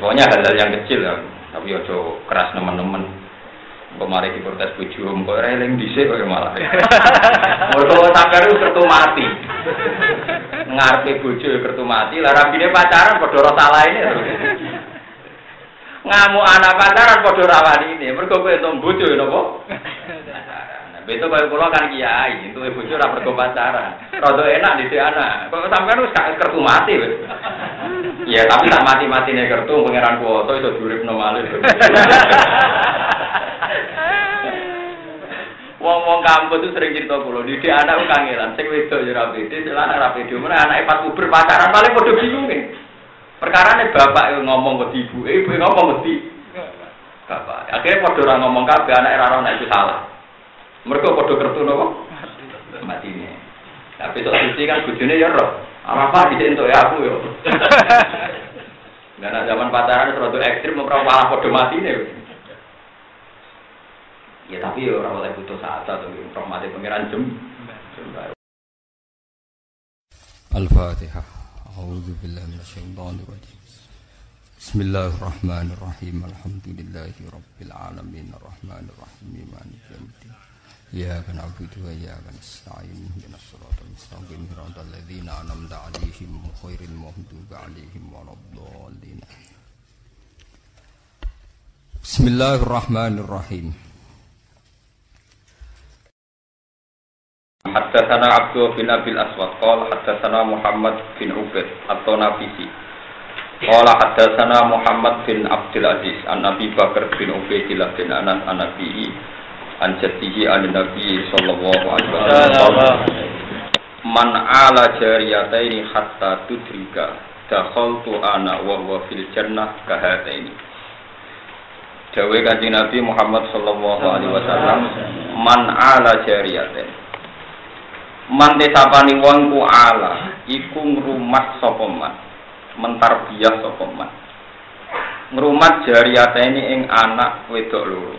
pokoknya hal-hal yang kecil ya. Tapi ojo keras teman-teman kemarin di protes buju kok reling dhisik kok malah. Mergo sampeyan wis kertu mati. Ngarepe bojo kertu mati. Lah rabine pacaran padha ora salah ini ngamuk anak pacaran padha rawani ini. Mergo kowe entuk bojo napa? Beto kaya kula kan kiai, itu ibu ora mergo pacaran. Rada enak di anak. Kok sampean wis kertu mati wis. Ya tapi tak mati-matine kertu pangeran kuwoto iso duripno malih. Wong-wong kampus itu sering cerita kula, di anak kangelan, sing wedok ya ra pede, sing lanang ra pede. Mana anake pas puber pacaran paling padha bingung nih. Perkara nih bapak ngomong ke ibu, ibu ngomong ke bapak. Akhirnya padha ora ngomong kabeh anak era ora itu salah. Mereka podo kertu nopo? Mati ini. Tapi sok suci kan bujune ya roh. Apa tidak untuk ya aku yo. Dan zaman pacaran terlalu ekstrim memperang malah podo mati nih. Ya tapi ya orang mulai butuh saat atau orang mati pengiran jem. Al-Fatihah. A'udzu billahi minasyaitonir rajim. Bismillahirrahmanirrahim. Alhamdulillahi rabbil alamin. Arrahmanirrahim. Maliki yaumiddin. Ya kana abudu ya Bismillahirrahmanirrahim Haddatsana Abdu bin Abil Aswad qala Muhammad bin Ubaid atau Nafisi Qala haddatsana Muhammad bin Abdul Aziz an Nabi Bakar bin Ubaidillah bin Anas an an jaddihi an nabi sallallahu alaihi wasallam. Man ala jariyataini hatta tudrika dakhaltu ana wa huwa fil jannah kahataini. Dawe kanjeng Nabi Muhammad sallallahu alaihi wasallam man ala jariyatain Man desapani wong ku ala iku ngrumat sapa man? Mentarbiyah sapa man? Ngrumat jariyataini ing anak wedok loro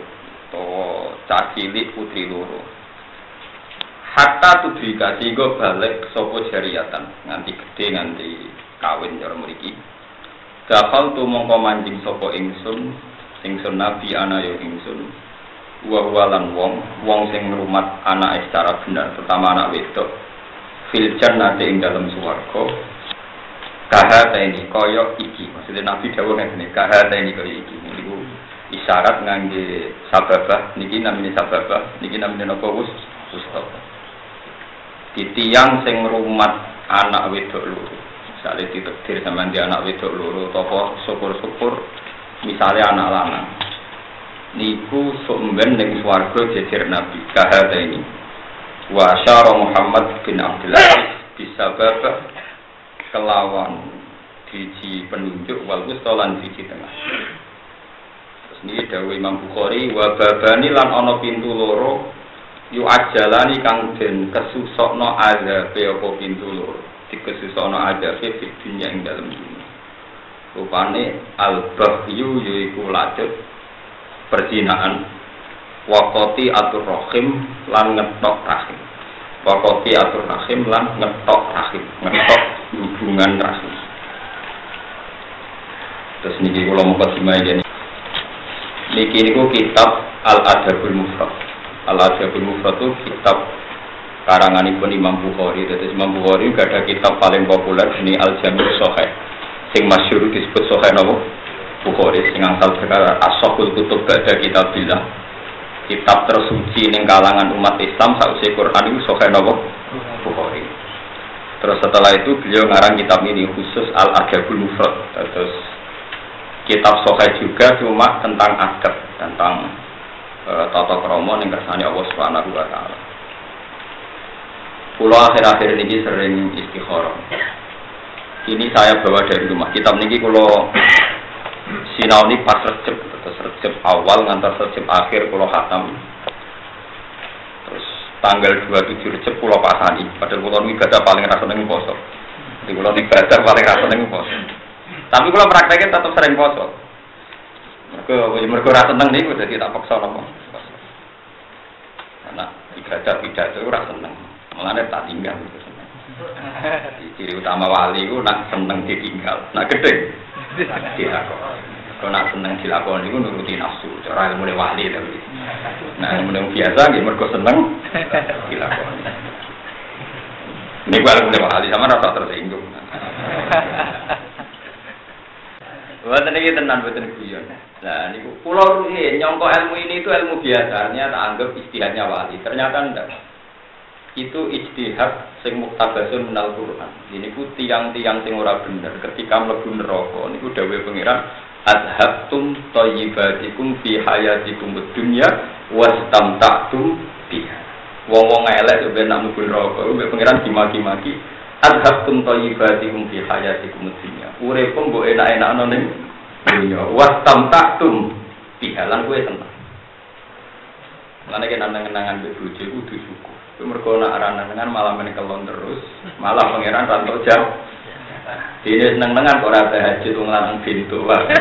utawa cah cilik putri loro. Hatta tudrika sehingga balik sopo jariatan nganti gede nganti kawin cara mriki. Dakal tu mongko manjing sopo ingsun ingsun nabi ana yo ingsun. Wa wong wong sing ngrumat anak secara benar terutama anak wedok. Fil jannati ing dalam swarga. Kahata ini koyok iki. Maksudnya nabi dawuh ngene kahata ini koyok iki isyarat ngangge sababah niki namanya sababah niki namanya napa wus? Wustofa di tiang sing rumat anak wedok loro. Misalnya ditekdir sama di anak wedok loro topo syukur-syukur misalnya anak lanang. Niku sumben ning swarga jejer nabi. Kahada ini. Wa syara Muhammad bin Abdullah bisababah kelawan biji penunjuk wal wustolan biji tengah Niki dawuh Imam Bukhari wa babani lan ana pintu loro yu ajalani kang den kesusokno azabe apa pintu loro. Dikesusokno azabe fi dunya ing dalem dunya. Rupane al bahyu yaiku lajut perjinaan wakoti atur rahim lan ngetok rahim. Wakoti atur rahim lan ngetok rahim ngetok hubungan rahim. Terus niki kula mau kasih Niki niku kitab Al Adabul Mufrad. Al Adabul Mufrad itu kitab karangan pun Imam Bukhari. Jadi Imam Bukhari juga ada kitab paling populer ini Al Jamil Soheh. Sing masyhur disebut Soheh nopo Bukhari. Sing asal perkara Asokul Kutub Bada Kitab Billah. Kitab tersuci ning kalangan umat Islam sausi Quran itu Soheh nopo Bukhari. Terus setelah itu beliau ngarang kitab ini khusus Al Adabul Mufrad. Terus kitab sokai juga cuma tentang adab tentang e, tata kromo yang kersane Allah Subhanahu wa taala. Pulau akhir-akhir ini sering istikharah. Ini saya bawa dari rumah. Kitab ini kulo sinau ini pas recep, terus recep awal ngantar recep akhir kulo hatam. Terus tanggal 27 recep kulo pasani. Padahal kulo ini baca paling rasa nengu poso. Di kulo ini baca paling rasa nengu poso. Tapi kalau prakteknya tetap sering poso. Mereka mereka rasa seneng nih, jadi tak paksa nopo. Karena ibadah pidato itu rasa seneng, malah tak tinggal itu seneng. Ciri utama wali itu nak seneng ditinggal, nak gede tidak kok. Kalau nak seneng dilakoni itu nuruti nafsu. Cara ilmu wali tapi. Nah ilmu biasa gitu mereka seneng dilakoni. Ini gua ilmu wali sama rasa tersinggung. Buat ini tenan buat ini guyon. Nah, ini pulau ini nyongkok ilmu ini itu ilmu biasanya tak anggap istihadnya wali. Ternyata enggak. Itu istihad sing muktabasun minal Quran. Ini ku tiang-tiang sing ora bener. Ketika mlebu neraka niku dawuh pangeran adhabtum thayyibatikum fi hayatikum dunya wastamta'tum biha. Wong-wong elek yo ben nak mlebu neraka, pangeran dimaki-maki adhabtum thayyibatikum fi hayatikum dunya. Uripmu mbok enak-enakno ning dunya. Wastamta'tum biha lan kowe seneng. Lan nek nang-nangan mbek bojo kudu syukur. Mergo nak aran-nangan malah menkelon terus, malah pangeran rantau jauh. Dene seneng-nengan kok ora tahajud wong lanang pintu wae.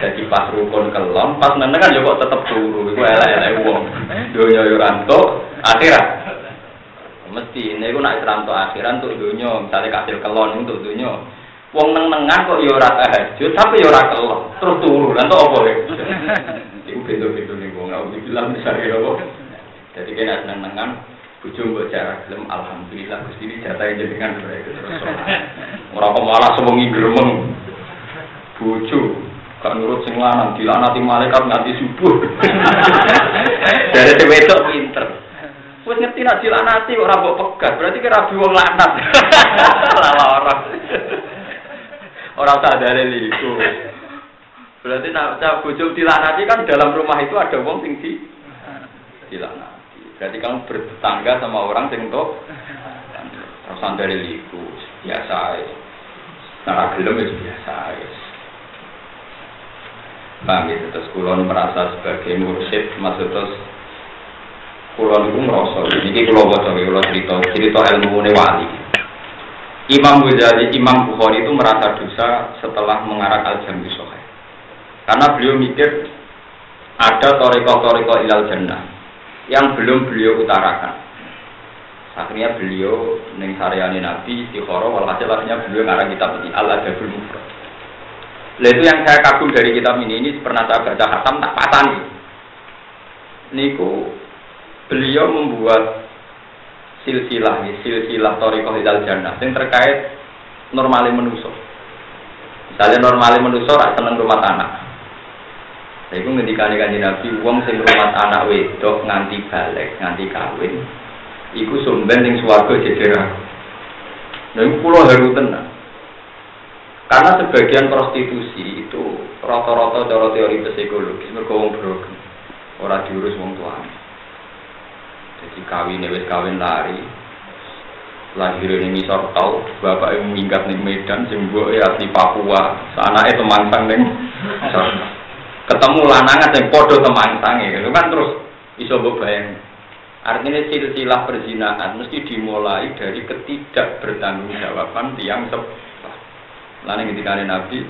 Dadi pas rukun kelom, pas nenengan yo kok tetep turu. Iku elek-elek wong. Donya yo rantuk, akhirat. Mesti niku nek rantuk akhirat untuk donya, misale kasil kelon untuk donya. Wong neng-nengan kok yo ora tahajud, tapi yo ora kelon, terus turu. Lan apa ya? Iku beda-beda ning wong, aku bilang misale yo. Jadi kena seneng-nengan Ujung buat cara film Alhamdulillah Gusti ini jatah yang jenengan Orang kok malah sewengi gremeng Bojo Gak nurut sing lanang dilanati malaikat nganti subuh Dari wedok pinter Wes ngerti nak dilanati ora mbok pegat berarti kira rabi wong lanat Lala orang Orang sadar itu. Berarti nak bojo dilanati kan dalam rumah itu ada wong sing di dilanati Berarti kamu bertetangga sama orang yang tuh Rasan dari liku biasa Nah gelem itu biasa Bang gitu terus kulon merasa sebagai mursyid maksud terus kulon itu merasa ini kulon baca kulon cerita cerita ilmu wali Imam Ghazali, Imam Bukhari itu merasa dosa setelah mengarang Al-Jami Karena beliau mikir ada toriko-toriko ilal jannah yang belum beliau utarakan. Akhirnya beliau neng saryani Nabi istiqoroh walhasil akhirnya beliau ngarang kitab ini Al Adabul Mufrad. Nah itu yang saya kagum dari kitab ini ini pernah saya baca khatam tak patani. Niku beliau membuat silsilah silsilah torikoh hidal jannah yang terkait normali menuso. Misalnya normali menuso rak seneng rumah tanah. Iku ngendikane kanjeng Nabi wong sing rumah anak wedok nganti balik, nganti kawin. Iku sumben ning swarga jejer aku. Nah, kula haru tenan. Karena sebagian prostitusi itu rata-rata cara teori psikologis mergo wong broken. Ora diurus wong tuane. Jadi kawin wis kawin lari. Lahir ini misor tau, bapak yang minggat ning Medan, sing mbok asli Papua, anake temangsang ning ketemu lanangan yang podo temangsang itu kan terus iso bayang artinya silsilah perzinahan mesti dimulai dari ketidak bertanggung jawaban tiang sebab. Lain ketika nabi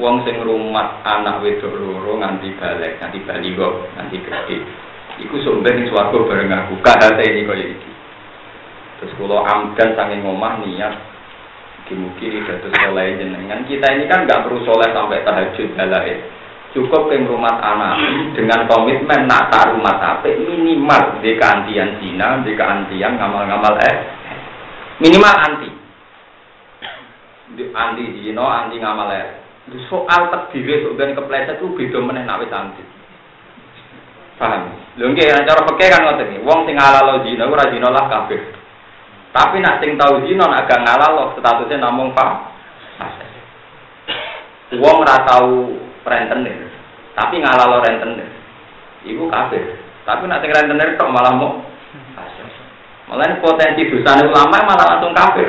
uang sing rumah anak wedok loro nganti balik nganti kok nganti gede iku sumber ning swarga bareng aku. Kadate ini kaya iki. Terus kalau amdan saking ngomah niat mugi-mugi dados soleh jenengan. Kita ini kan nggak perlu soleh sampai tahajud balai cukup yang rumah anak. Dengan komitmen nak tak rumah tapi minimal di keantian Cina, di keantian ngamal-ngamal eh. Minimal anti. Di anti Cina, anti ngamal eh. Soal takdir dan kepleset itu beda meneh wis anti paham lho nggih cara fikih kan ngoten iki wong sing halal zina ora zina lah kafir tapi nak sing tau zina nak agak ngalal statusnya namung pak wong ora tau rentenir. Tapi ngalalo rentenir. Iku kafir. Tapi nak sing rentenir kok malah mau Malah potensi dosa ulama malah langsung kafir.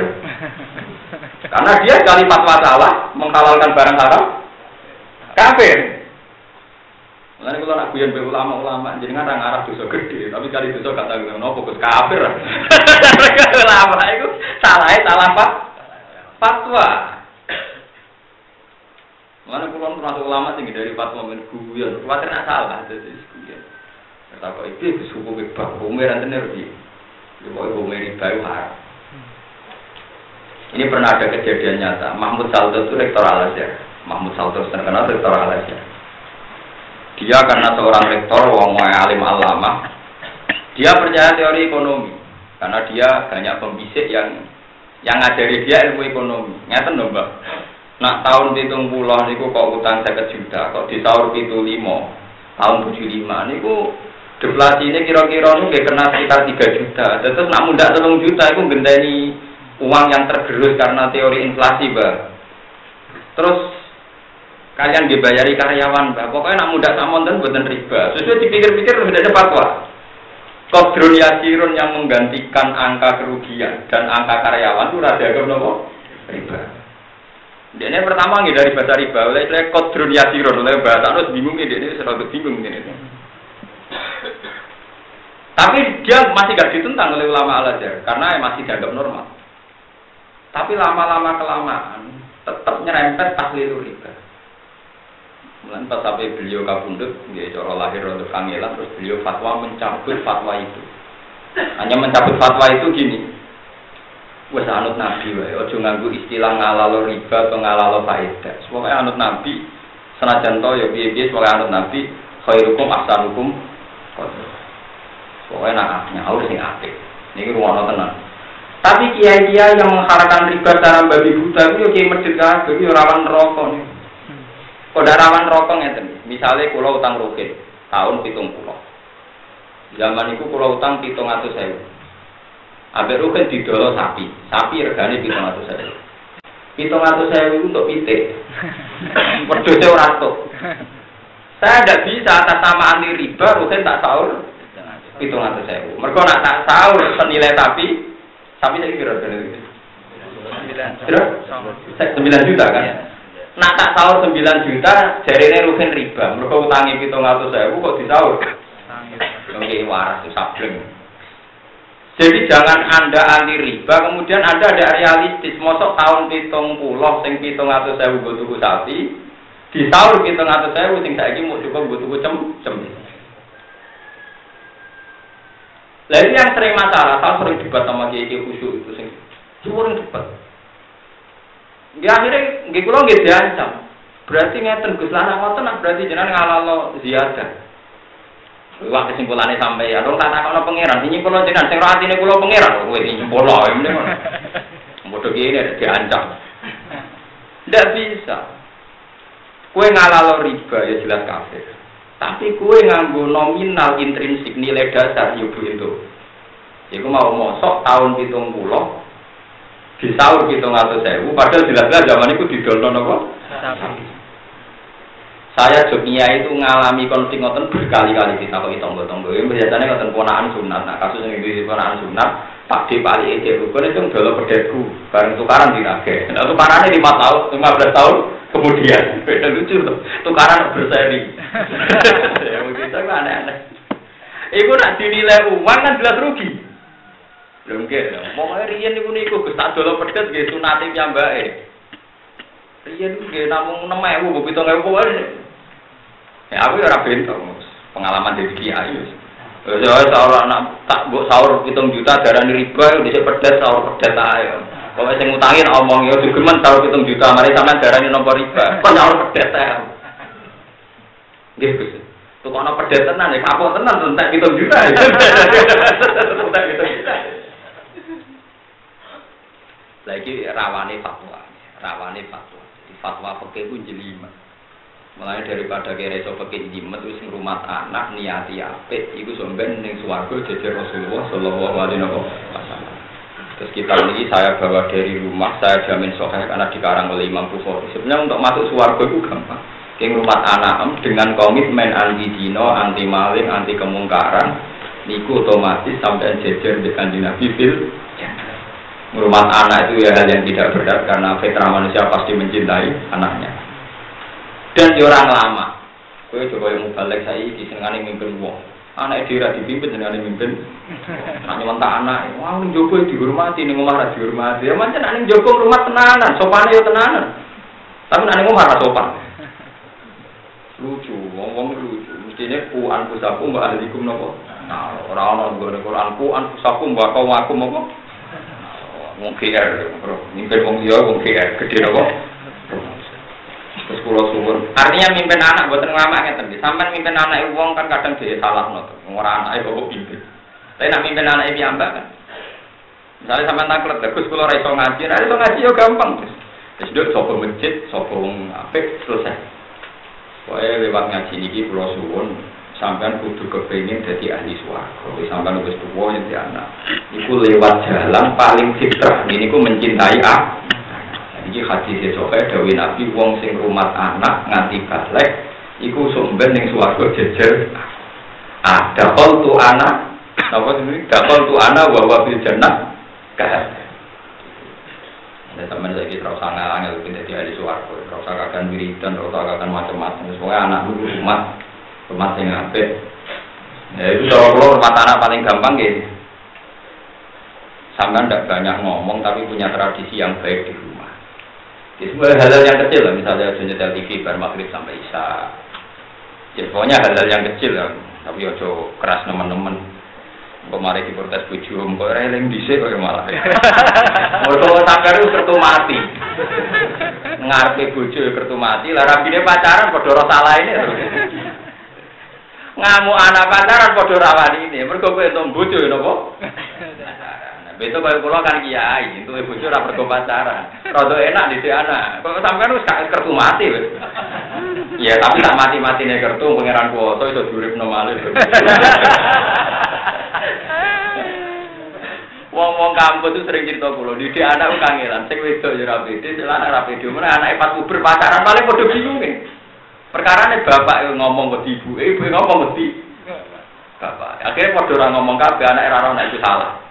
Karena dia kalimat masalah menghalalkan barang haram kafir. Mulane kalau nak guyon be ulama-ulama jenengan orang arah dosa gede, tapi kali dosa gak tahu nopo fokus kafir. ulama itu salah salah apa? Fatwa. Mana kulon termasuk ulama tinggi dari fatwa men guyon, khawatir nak salah jadi guyon. Kata kok itu itu suku bebas, umir nanti nerbi. Itu mau umir riba haram. Ini pernah ada kejadian nyata. Mahmud Salto itu rektor Al Azhar. Mahmud Salto terkenal rektor Al Azhar. Dia karena seorang rektor, wong alim alama, dia percaya teori ekonomi karena dia banyak pembisik yang yang ngajari dia ilmu ekonomi. Ngeten dong, Mbak. Nak tahun pitung pulau niku kok utang seket juta, kok di tahun pitu limo, tahun tujuh lima niku deflasi ini kira-kira nih kena sekitar tiga juta. Terus nak muda telung juta itu gendani uang yang tergerus karena teori inflasi, Mbak. Terus kalian dibayari karyawan, Mbak. Pokoknya nak muda samon dan buatan riba. Sesuai dipikir-pikir sudah ada fatwa. Kodron yasirun yang menggantikan angka kerugian dan angka karyawan itu rada nopo riba. Dia pertama nggak dari bahasa riba, oleh oleh kodron yasirun, oleh bahasa harus bingung ini, dia selalu bingung ini. Tapi dia masih gak ditentang oleh ulama al azhar karena masih dianggap normal. Tapi lama-lama kelamaan tetap nyerempet ahli riba. Mulai pas sampai beliau kabundut, dia cara lahir untuk kangelan, terus beliau fatwa mencabut fatwa itu. Hanya mencabut fatwa itu gini, wes anut nabi wae ojo nganggo istilah ngalalo riba atau ngalalo faedah. Semoga anut nabi senajan to ya piye-piye semoga anut nabi khairukum ahsanukum pokoknya nak nyaur sing apik. Niki ruwono tenan. Tapi kiai-kiai yang mengharapkan riba secara babi buta itu ya kiai masjid kabeh itu rawan rokok nih kok rawan rokok ngeten misalnya pulau utang rukin tahun pitung pulau zaman itu pulau utang pitung atau saya Ambek rugen didolo sapi, sapi regane pitung atau saya. Pitung atau saya untuk pitik. Wedhusnya ora tuh. Saya tidak bisa atas nama anti riba, rugen tak sahur. Pitung atau saya. Mereka nak tak sahur senilai sapi, sapi saya kira kira sembilan juta kan? Nak tak sahur sembilan juta, jadi ini rugen riba. Mereka utangi pitung atau saya, kok disahur? Oke, waras sableng. Jadi jangan anda anti riba, kemudian anda ada realistis. Mosok tahun pitung pulau, sing pitung atau saya butuh tuku sapi, di tahun pitung atau saya sing saya mau cukup butuh cem cem. Lalu yang sering masalah, saya sering debat sama kiai khusyuk itu sing sering debat. Di akhirnya, nggak kulo nggak diancam. Berarti ngeten gus lanang ngoten, berarti jenengan ngalalo ziyadah. Wah kesimpulannya sampai ya dong tak takono pangeran. Ini kalau jenengan sing roh atine kula pangeran. Kowe iki nyempolo ini. Bodoh gini ada diancam. Tidak bisa. Kue ngalalo riba ya jelas kafir. Tapi kue nganggo nominal intrinsik nilai dasar yubu itu. Iku mau mosok tahun pitung pulau di sahur pitung atau sewu. Padahal jelas-jelas zaman itu didol apa? Saya Jogja itu ngalami konflik ngoten berkali-kali kita kok. Ini biasanya ngoten ponaan sunat. Nah kasus yang itu ponaan sunat, Pak D Pali Ede Rukun itu dulu pedetku bareng tukaran di Rage. Nah tukarannya lima tahun, lima belas tahun kemudian. Beda lucu tuh. Tukaran berseri. ya mungkin itu aneh-aneh. Ibu nak dinilai uang kan jelas rugi. Mungkin, mau hari ini pun ikut ke satu lo pedes gitu sunat yang jambak eh. Iya tuh gitu, namun nama ya gue begitu aku gue. Ya aku ya rapi itu, pengalaman dari kiai. Saya ya, ya, sahur anak tak buat sahur hitung juta darah di riba, ya, bisa pedes sahur pedes ayo. Kalau saya ngutangin omong ya, cuma men sahur hitung juta, mari sama darahnya nomor riba, pun sahur pedes ayo. Gitu, tuh kalau pedes tenang, ya, kapok tenang tentang hitung juta ya. Lagi rawane fatwa, rawane fatwa. Fatwa pakai pun jelimet. Mulai daripada kira iso pakai jimat wis rumah anak niati apik iku somben ning swarga jejer Rasulullah sallallahu alaihi wasallam. Terus kita ini saya bawa dari rumah, saya jamin soheh karena dikarang oleh Imam Bukhari. Sebenarnya untuk masuk swarga itu gampang. King rumah anak dengan komitmen anti dino, anti maling, anti kemungkaran, niku otomatis sampai jejer di kanjeng Nabi fil Rumah anak itu ya hal yang tidak berat karena fitrah manusia pasti mencintai anaknya dan di orang lama. Kue coba yang balik saya di senengane mimpin wong. Anak dia dipimpin dengan mimpin. Nak nyontak anak, wah ning jopo dihormati ning omah ra dihormati. Ya macam ning jopo rumah tenanan, sopane yo tenanan. Tapi nak ning omah ra sopan. Lucu, wong-wong lucu. Mestinya ku anfusakum wa ahlikum nopo. Nah, ora ana nggone Quran ku anfusakum wa qawakum apa? Wong GR, bro. Mimpin wong liya wong GR, gede nopo? Terus pulau suwun, Artinya mimpin anak buat lama ngeten iki. Sampeyan mimpin anak wong kan kadang dia salah no. Ora anake kok pimpin. Tapi nak mimpin anak piyambak kan. Misalnya sampean taklet, bagus kalau ora iso ngaji, ora iso ngaji yo gampang. Terus duduk sapa masjid, sapa wong apik selesai. Pokoke lewat ngaji niki kula suwun sampean kudu kepengin jadi ahli swarga. Wis sampean wis tuwa nyeti anak. Iku lewat jalan paling fitrah niku mencintai ah. Iki hadis Sahih dawuh Nabi wong sing rumah anak nganti balik iku sumben ning swarga jejer. Ah, dakol tu anak, apa ini? Dakol tu anak wa wa fil jannah kahar. Teman kita rasa ngangil kita jadi ahli swarga, rasa kakan wiridan, rasa kakan macam-macam. Semuanya anak dulu rumah sing apik. Ya itu kalau kalau rumah tanah paling gampang gitu. Sampai tidak banyak ngomong tapi punya tradisi yang baik di rumah. Ya, semua hal-hal yang kecil lah, misalnya ada nyetel TV bar maghrib sampai isya. Ya pokoknya hal-hal yang kecil lah, tapi ojo keras teman-teman. Kemarin di protes buju, kok reling dhisik kok malah. Mergo sampeyan itu kertu mati. Ngarepe bojo kertu mati, lah rabine pacaran padha salah ini ngamuk anak pacaran padha rawani ini. Mergo kowe entuk bojo napa? Beto kaya kula kan kiai, itu bojo ora mergo pacaran. Rada enak di anak. Kok sampean wis gak kertu mati wis. Ya, tapi tak mati-matine kertu pangeran kuwasa iso diuripno malih. Wong-wong kampus itu sering cerita kula, didik anak kangelan, sing wedok ya ra pede, sing lanang ra pede, mana anake pas puber pacaran paling padha bingung Perkara ini bapak yang ngomong ke ibu, ibu yang ngomong ke bapak. Akhirnya pada orang ngomong kabe anak era orang itu salah.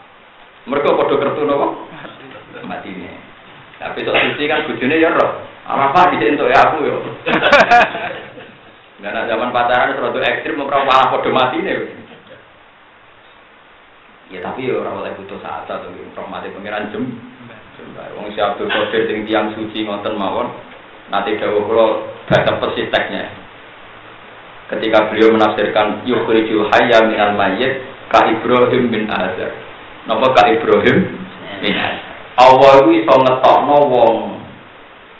Mereka pada kertu nopo mati ini. Tapi sok suci kan bujune ya roh. Apa bisa untuk ya aku ya. Karena zaman pacaran terlalu ekstrim, memperang malah pada mati ini. Ya tapi ya orang oleh butuh saat atau mati pengiran jem. Wong si Abdul Qadir sing tiang suci ngoten mawon. Nanti dawuh kula baca persis teksnya. Ketika beliau menafsirkan yukhrijul hayya minal mayyit ka Ibrahim bin Azar. Napa ka Ibrahim bin Azar. Allah itu iso ngetokno wong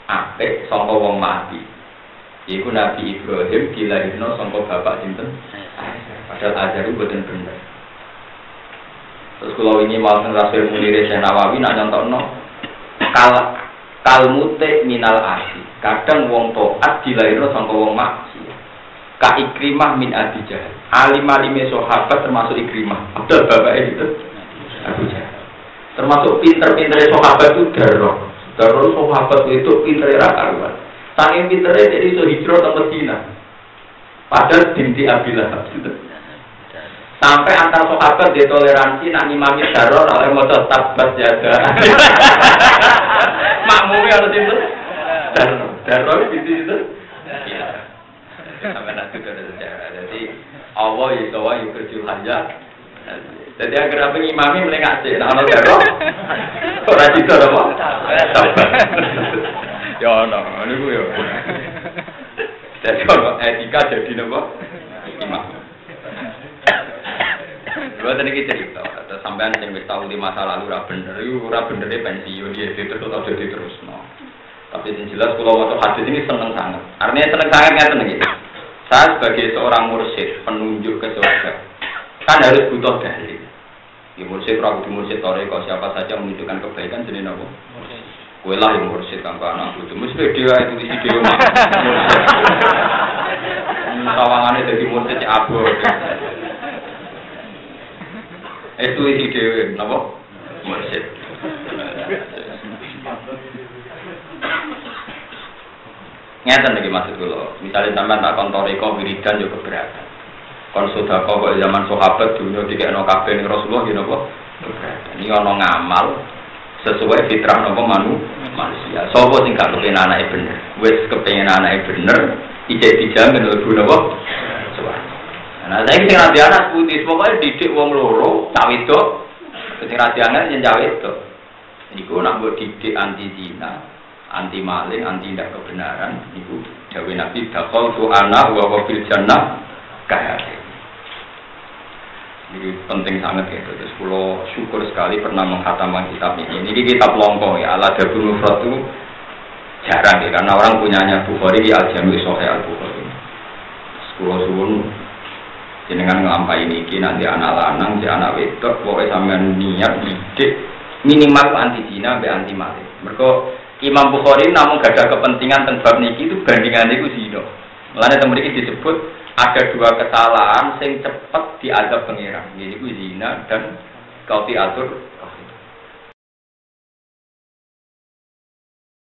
apik saka wong mati. Iku Nabi Ibrahim dilahirno saka bapak sinten? Padahal Azar itu boten bener. Terus kalau ini malah Rasul Munir Nawawi nak nyontokno kal kalmute minal asli Kadang wong toat dilahirno sangka wong maksi. Ka Ikrimah min Abi Jahal. Alim alime sahabat termasuk Ikrimah. Abdul bapak itu Abu. Termasuk pinter-pinter sahabat itu Darroh. Darroh sahabat itu pinter karuan. Saking pinternya jadi itu hijrah ke Medina. Padahal binti Abi Lahab. Sampai antar sahabat ditoleransi nak imami daror oleh motor tabat jaga. Makmumnya harus itu. Daror. Darah di situ. Iya. Sampai nanti ada sejarah. Jadi Allah ya tawa ya kerja hanya. Jadi agar apa imami melengak sih. Nah, ono darah. Orang itu apa? Ya, no, ini gue ya. Jadi kalau etika jadi apa? Imam. Dua tadi kita cerita, sampai yang wis tahu di masa lalu ora bener, itu ora bener pensiun dia itu terus jadi terus. Tapi yang jelas kalau waktu hadis ini seneng sangat. Artinya seneng sangat nggak seneng gitu. Saya sebagai seorang mursyid penunjuk ke surga kan harus butuh dalil. Di mursyid ragu di mursyid toreko siapa saja menunjukkan kebaikan jadi nopo. Kue lah yang mursyid kan anak itu. Mesti dia itu isi dia mah. Tawangannya jadi mursyid abu. Itu isi dia nopo mursyid. Ngeten lagi maksud dulu. Misalnya sampean tak kontoriko wiridan yo keberatan. Kon sedekah kok zaman sahabat dunia dikekno kabeh ning Rasulullah yo napa? Keberatan. Ini ono ngamal sesuai fitrah nopo manu manusia. Sopo sing gak kepengen anake bener. Wis kepengen anake bener, ijek dijamin lebu nopo? Nah, saya sing radi anak putih, pokoknya didik wong loro, cawe itu, sing radi anak yang cawe itu. Iku nak buat didik anti zina, anti maling, anti tidak kebenaran. Ibu Jawa Nabi dakol tu anak wa wabil jannah kaya. Ini penting sangat ya. Terus pulau syukur sekali pernah menghatamkan kitab ini. Ini kitab longko ya. Ala Dabul Mufrad itu jarang ya karena orang punyanya Bukhari di Al Jami Sahih Al Bukhari. Sepuluh suwun jenengan ngelampai ini nanti anak lanang, si anak wedok, pokoknya sampean niat didik minimal anti zina, be anti mati. Mereka Imam Bukhari namun gak ada kepentingan tentang niki itu bandingannya itu zina. Mulanya teman ini disebut ada dua kesalahan sing cepat diadab pengiran, yaitu zina dan kau diatur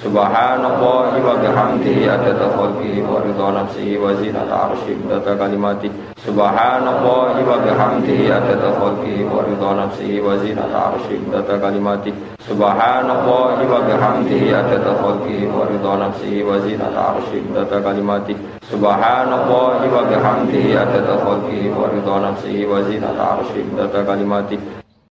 Subhanallah wa bihamdihi adada khalqihi wa ridha nafsihi wa zinata arshih data kalimati. Subhanallah wa bihamdihi adada khalqihi wa ridha nafsihi wa zinata arshih data kalimati. Subhanallah wa bihamdihi adada khalqihi wa ridha nafsihi wa zinata arshih data kalimati. Subhanallah wa bihamdihi adada khalqihi wa ridha nafsihi wa zinata arshih data kalimati